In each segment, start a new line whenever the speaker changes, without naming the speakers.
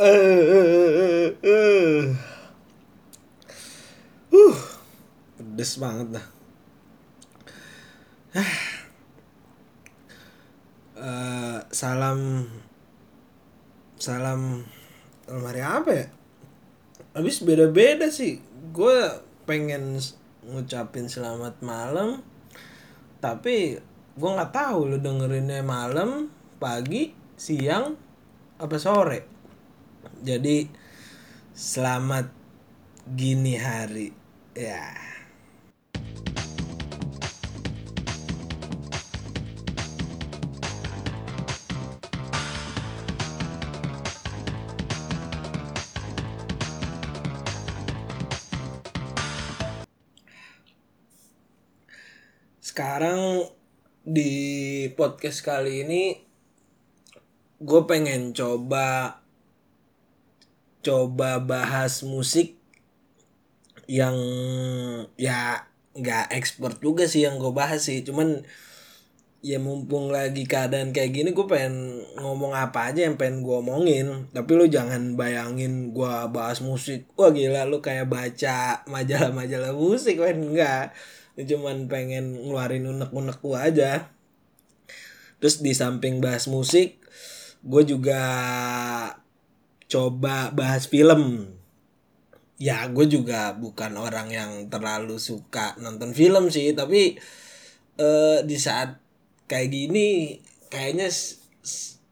Eh, eh, eh. Uh, pedes banget dah. Eh, salam salam hari apa ya? Habis beda-beda sih. Gue pengen ngucapin selamat malam, tapi gue nggak tahu lu dengerinnya malam, pagi, siang, apa sore. Jadi selamat gini hari. Ya. Sekarang di podcast kali ini gue pengen coba coba bahas musik yang ya nggak expert juga sih yang gue bahas sih. Cuman ya mumpung lagi keadaan kayak gini gue pengen ngomong apa aja yang pengen gue omongin. Tapi lu jangan bayangin gue bahas musik. Wah gila lu kayak baca majalah-majalah musik kan enggak Ini cuman pengen ngeluarin unek-unek gue aja. Terus di samping bahas musik gue juga coba bahas film. Ya gue juga bukan orang yang terlalu suka nonton film sih tapi eh, di saat kayak gini kayaknya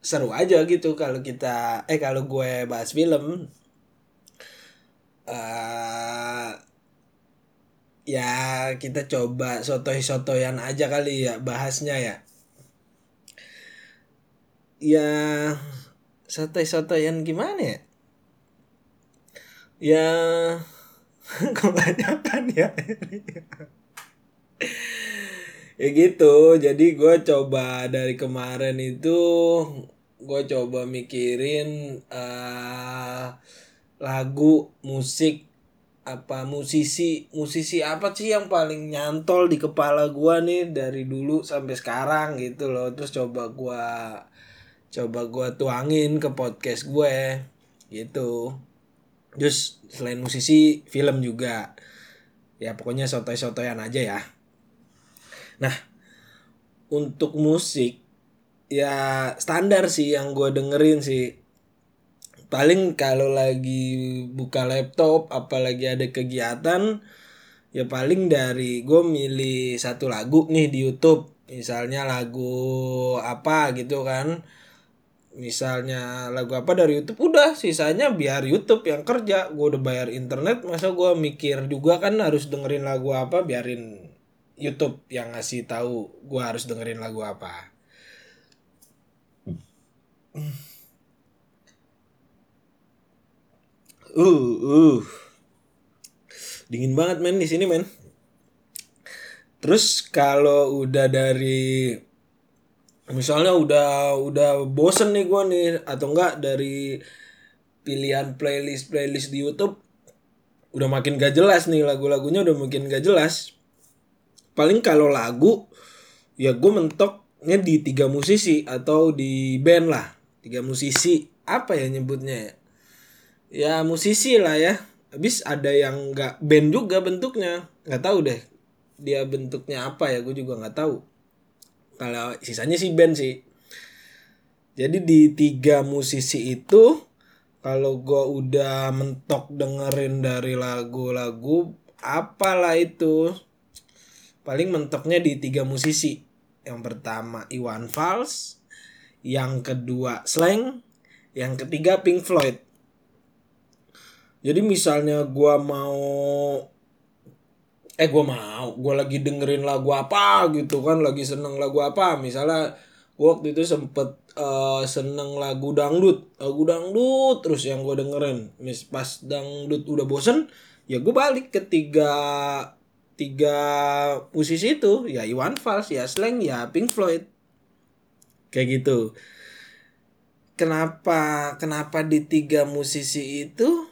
seru aja gitu kalau kita eh kalau gue bahas film. Eh ya kita coba sotoy-sotoyan aja kali ya bahasnya ya. Ya sotoy-sotoyan gimana ya? Ya kebanyakan ya? Ya gitu jadi gue coba dari kemarin itu gue coba mikirin eh lagu musik apa musisi musisi apa sih yang paling nyantol di kepala gua nih dari dulu sampai sekarang gitu loh. Terus coba gua coba gua tuangin ke podcast gue gitu. Terus selain musisi film juga. Ya pokoknya sotoy-sotoyan aja ya. Nah untuk musik ya standar sih yang gue dengerin sih. Paling kalau lagi buka laptop apalagi ada kegiatan ya paling dari gue milih satu lagu nih di YouTube. Misalnya lagu apa gitu kan misalnya lagu apa dari YouTube udah sisanya biar YouTube yang kerja. Gue udah bayar internet masa gue mikir juga kan harus dengerin lagu apa biarin YouTube yang ngasih tahu gue harus dengerin lagu apa. Uh uh. Dingin banget men di sini men. Terus kalau udah dari misalnya udah udah bosen nih gua nih atau enggak dari pilihan playlist playlist di YouTube udah makin gak jelas nih lagu-lagunya udah makin gak jelas. Paling kalau lagu ya gue mentoknya di tiga musisi atau di band lah. Tiga musisi apa ya nyebutnya ya? Ya musisi lah ya. Habis ada yang nggak band juga bentuknya. Nggak tahu deh dia bentuknya apa ya gue juga nggak tahu kalau sisanya sih band sih. Jadi di tiga musisi itu kalau gue udah mentok dengerin dari lagu-lagu apalah itu. Paling mentoknya di tiga musisi. Yang pertama Iwan Fals. Yang kedua Slang yang ketiga Pink Floyd. Jadi misalnya gua mau eh gua mau. Gua lagi dengerin lagu apa gitu kan. Lagi seneng lagu apa. Misalnya gua waktu itu sempet eh, seneng lagu dangdut. Lagu dangdut terus yang gua dengerin. Mis pas dangdut udah bosen ya gua balik ke tiga tiga musisi itu. Ya Iwan Fals ya Slang ya Pink Floyd. Kayak gitu. Kenapa kenapa di tiga musisi itu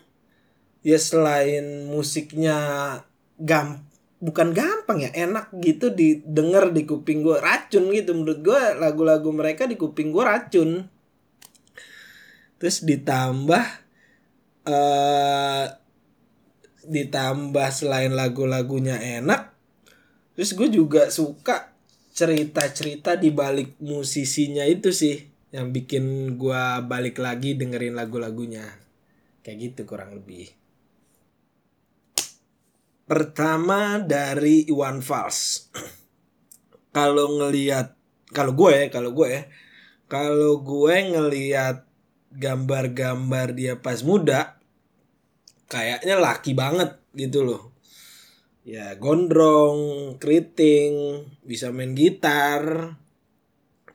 ya selain musiknya gam bukan gampang ya enak gitu didengar di kuping gue racun gitu. Menurut gue lagu-lagu mereka di kuping gue racun. Terus ditambah uh, ditambah selain lagu-lagunya enak terus gue juga suka cerita-cerita di balik musisinya itu sih yang bikin gue balik lagi dengerin lagu-lagunya. Kayak gitu kurang lebih pertama dari Iwan Fals kalau ngelihat kalau gue ya kalau gue ya kalau gue ngelihat gambar-gambar dia pas muda kayaknya laki banget gitu loh ya gondrong, keriting, bisa main gitar.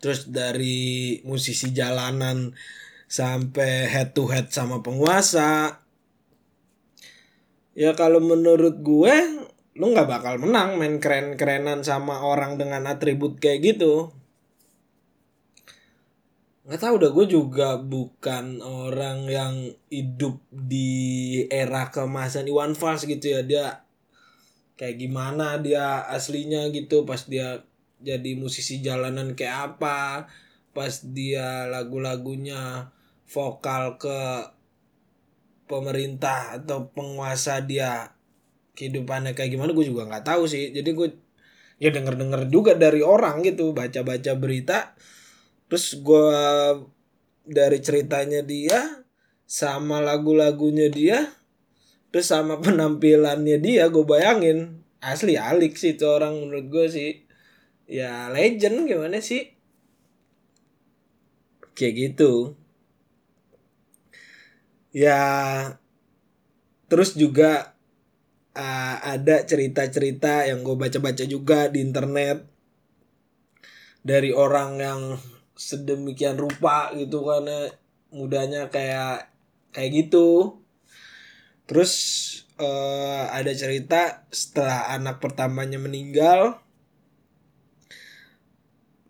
Terus dari musisi jalanan sampai head to head sama penguasa. Ya kalau menurut gue lu nggak bakal menang main keren-kerenan sama orang dengan atribut kayak gitu. Nggak tahu udah gue juga bukan orang yang hidup di era kemasan Iwan Fals gitu ya dia kayak gimana dia aslinya gitu pas dia jadi musisi jalanan kayak apa pas dia lagu-lagunya vokal ke pemerintah atau penguasa dia kehidupannya kayak gimana gue juga nggak tahu sih. Jadi gue ya denger denger juga dari orang gitu baca baca berita. Terus gue dari ceritanya dia sama lagu-lagunya dia terus sama penampilannya dia gue bayangin. Asli alik sih itu orang menurut gue sih. Ya legend gimana sih? Kayak gitu ya terus juga uh, ada cerita-cerita yang gue baca-baca juga di internet dari orang yang sedemikian rupa gitu karena mudanya kayak kayak gitu Terus uh, ada cerita setelah anak pertamanya meninggal.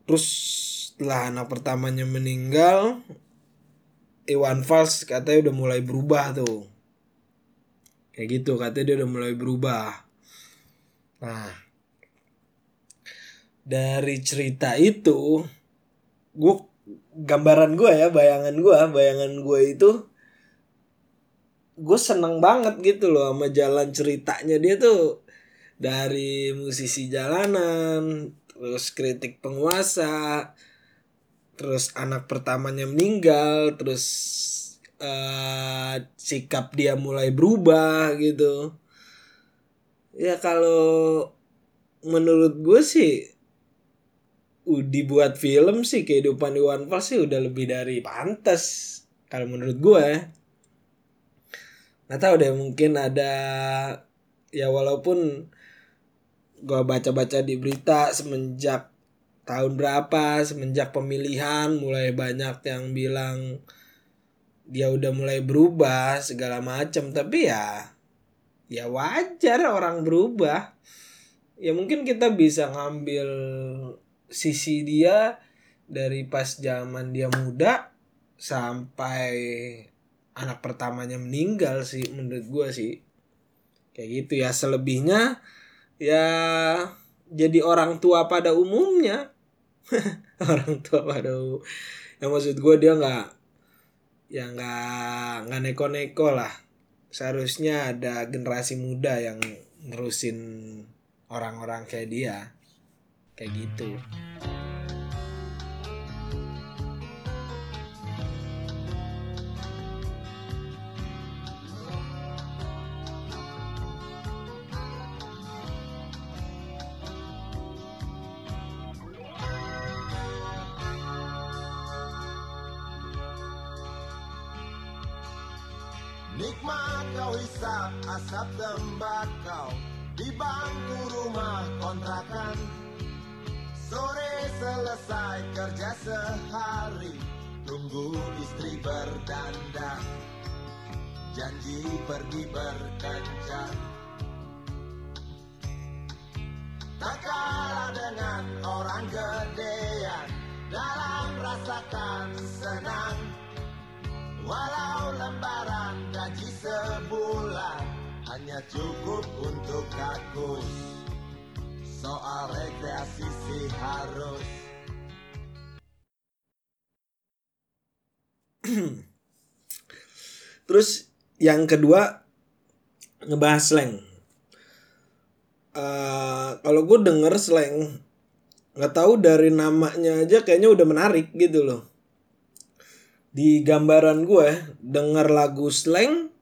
Terus setelah anak pertamanya meninggal, Iwan Fals katanya udah mulai berubah tuh. Kayak gitu katanya dia udah mulai berubah. Nah, dari cerita itu, gue gambaran gue ya, bayangan gue, bayangan gue itu gue seneng banget gitu loh sama jalan ceritanya dia tuh dari musisi jalanan terus kritik penguasa terus anak pertamanya meninggal terus uh, sikap dia mulai berubah gitu. Ya kalau menurut gue sih dibuat film sih kehidupan Iwan Fals sih udah lebih dari pantas kalau menurut gue ya. Nggak tahu deh mungkin ada ya walaupun gue baca-baca di berita semenjak tahun berapa? Semenjak pemilihan mulai banyak yang bilang dia udah mulai berubah segala macam tapi ya ya wajar orang berubah. Ya mungkin kita bisa ngambil sisi dia dari pas zaman dia muda sampai anak pertamanya meninggal sih menurut gue sih. Kayak gitu ya selebihnya ya jadi orang tua pada umumnya orang tua pada yang maksud gue dia nggak ya nggak nggak neko-neko lah. Seharusnya ada generasi muda yang nerusin orang-orang kayak dia. Kayak gitu.
Di bangku rumah kontrakan. Sore selesai kerja sehari Tunggu istri berdandan. Janji pergi berkencan Tak kalah dengan orang gedean Dalam rasakan senang. Walau lembaran gaji sebulan hanya cukup untuk kakus. Soal rekreasi sih harus.
Terus yang kedua ngebahas slang. Eh, kalau gue denger slang nggak tahu dari namanya aja kayaknya udah menarik gitu loh. Di gambaran gue denger lagu slang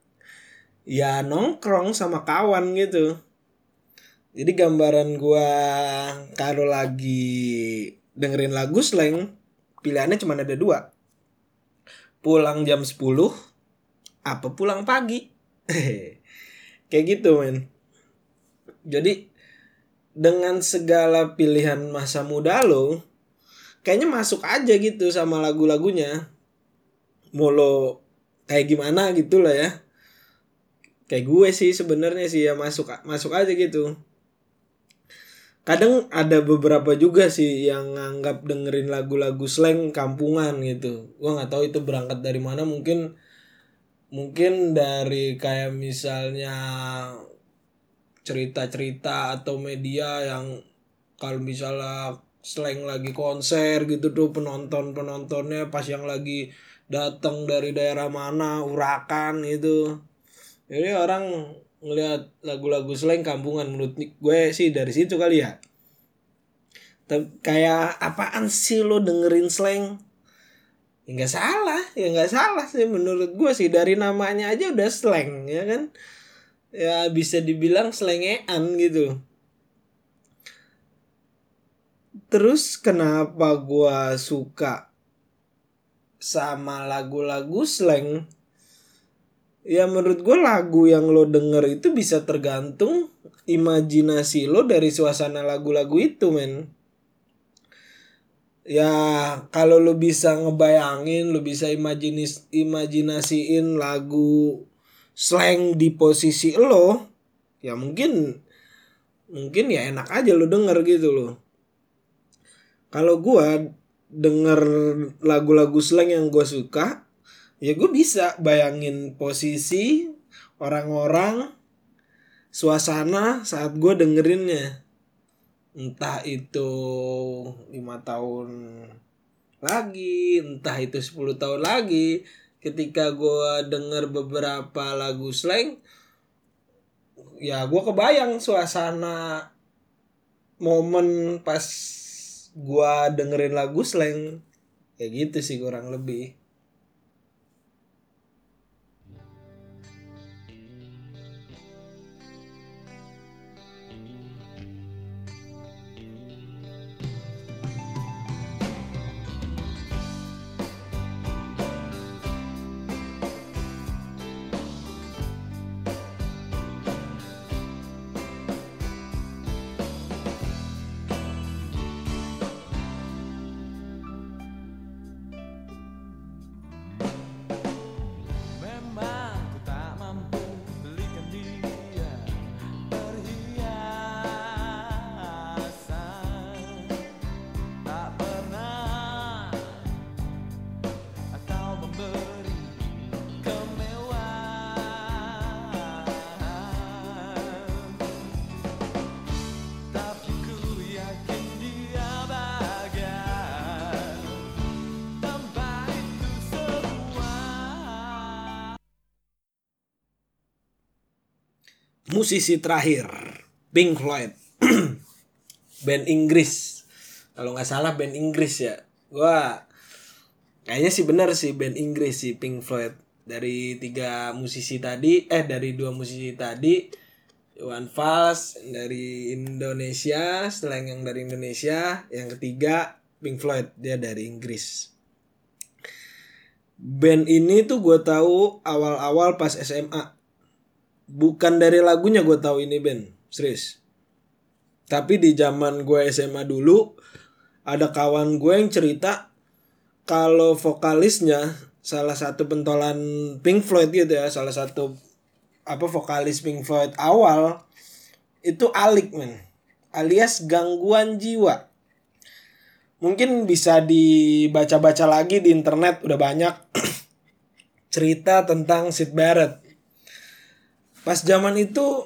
ya nongkrong sama kawan gitu. Jadi gambaran gue kalau lagi dengerin lagu slang pilihannya cuma ada dua. Pulang jam 10 apa pulang pagi? Kayak gitu men. Jadi dengan segala pilihan masa muda lo kayaknya masuk aja gitu sama lagu-lagunya. Mau kayak gimana gitu lah ya kayak gue sih sebenarnya sih ya masuk masuk aja gitu. Kadang ada beberapa juga sih yang nganggap dengerin lagu-lagu slang kampungan gitu. Gue nggak tahu itu berangkat dari mana mungkin mungkin dari kayak misalnya cerita-cerita atau media yang kalau misalnya slang lagi konser gitu tuh penonton penontonnya pas yang lagi datang dari daerah mana urakan gitu jadi orang ngelihat lagu-lagu slang kampungan menurut gue sih dari situ kali ya. Kayak apaan sih lo dengerin slang? Ya nggak salah ya nggak salah sih menurut gue sih. Dari namanya aja udah slang ya kan? Ya bisa dibilang selengean gitu. Terus kenapa gua suka sama lagu-lagu slang ya menurut gue lagu yang lo denger itu bisa tergantung imajinasi lo dari suasana lagu-lagu itu men. Ya kalau lo bisa ngebayangin lo bisa imajinis imajinasiin lagu slang di posisi lo ya mungkin mungkin ya enak aja lo denger gitu loh kalau gua denger lagu-lagu slang yang gue suka ya gue bisa bayangin posisi orang-orang suasana saat gue dengerinnya. Entah itu lima tahun lagi entah itu 10 tahun lagi ketika gue denger beberapa lagu slang ya gue kebayang suasana momen pas gue dengerin lagu slang. Kayak gitu sih kurang lebih musisi terakhir Pink Floyd. Band Inggris. Kalau nggak salah band Inggris ya. Gua kayaknya sih benar sih band Inggris sih Pink Floyd. Dari tiga musisi tadi eh dari dua musisi tadi Iwan Fals dari Indonesia selain yang dari Indonesia yang ketiga Pink Floyd dia dari Inggris. Band ini tuh gue tahu awal-awal pas SMA bukan dari lagunya gue tahu ini band serius. Tapi di zaman gue SMA dulu ada kawan gue yang cerita kalau vokalisnya salah satu pentolan Pink Floyd gitu ya salah satu apa vokalis Pink Floyd awal itu alik men. Alias gangguan jiwa. Mungkin bisa dibaca-baca lagi di internet udah banyak cerita tentang Sid Barrett pas zaman itu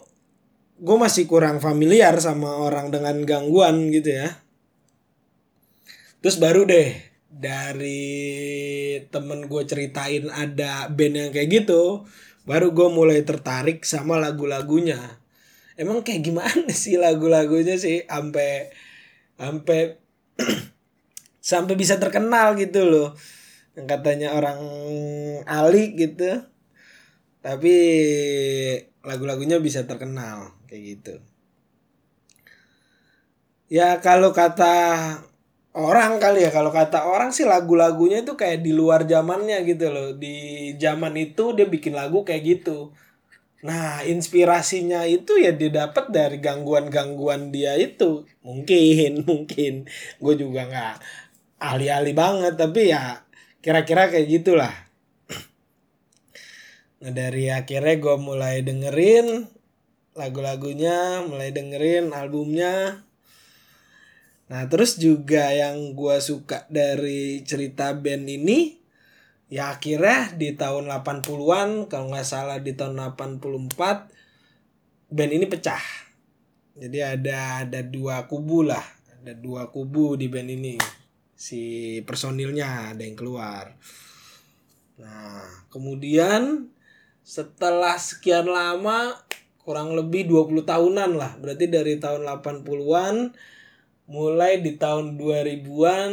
gue masih kurang familiar sama orang dengan gangguan gitu ya. Terus baru deh dari temen gue ceritain ada band yang kayak gitu baru gue mulai tertarik sama lagu-lagunya. Emang kayak gimana sih lagu-lagunya sih? Sampai sampai sampai bisa terkenal gitu loh. Yang katanya orang alik gitu tapi lagu-lagunya bisa terkenal kayak gitu. Ya kalau kata orang kali ya kalau kata orang sih lagu-lagunya itu kayak di luar zamannya gitu loh. Di zaman itu dia bikin lagu kayak gitu. Nah inspirasinya itu ya didapat dari gangguan-gangguan dia itu. Mungkin mungkin. Gue juga nggak ahli-ahli banget tapi ya kira-kira kayak gitulah nah dari akhirnya gue mulai dengerin lagu-lagunya mulai dengerin albumnya Nah terus juga yang gue suka dari cerita band ini ya akhirnya di tahun 80-an kalau nggak salah di tahun 84 band ini pecah. Jadi ada ada dua kubu lah, ada dua kubu di band ini. Si personilnya ada yang keluar. Nah, kemudian setelah sekian lama kurang lebih 20 tahunan lah, berarti dari tahun 80-an mulai di tahun 2000-an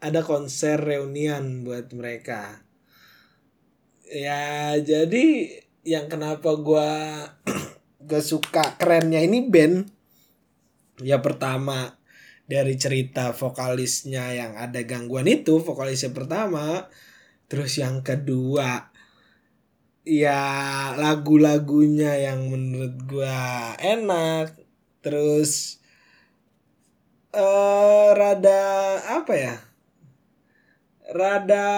ada konser reunian buat mereka. Ya, jadi yang kenapa gua gak suka kerennya ini band ya pertama dari cerita vokalisnya yang ada gangguan itu vokalisnya pertama terus yang kedua ya lagu-lagunya yang menurut gua enak terus eh rada apa ya? Rada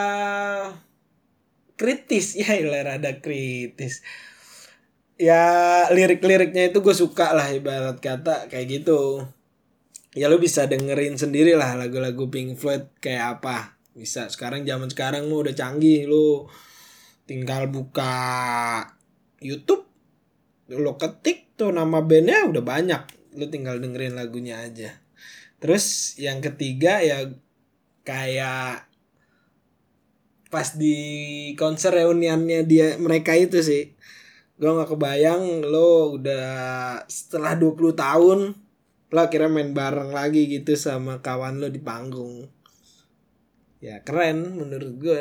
kritis ya ilah rada kritis. Ya lirik-liriknya itu gue suka lah ibarat kata kayak gitu. Ya lu bisa dengerin sendiri lah lagu-lagu Pink Floyd kayak apa. Bisa sekarang zaman sekarang lu udah canggih lu tinggal buka YouTube lu ketik tuh nama bandnya udah banyak. Lu tinggal dengerin lagunya aja. Terus yang ketiga ya kayak pas di konser reuniannya dia mereka itu sih. Gue nggak kebayang lo udah setelah 20 tahun lo akhirnya main bareng lagi gitu sama kawan lo di panggung. Ya keren menurut gue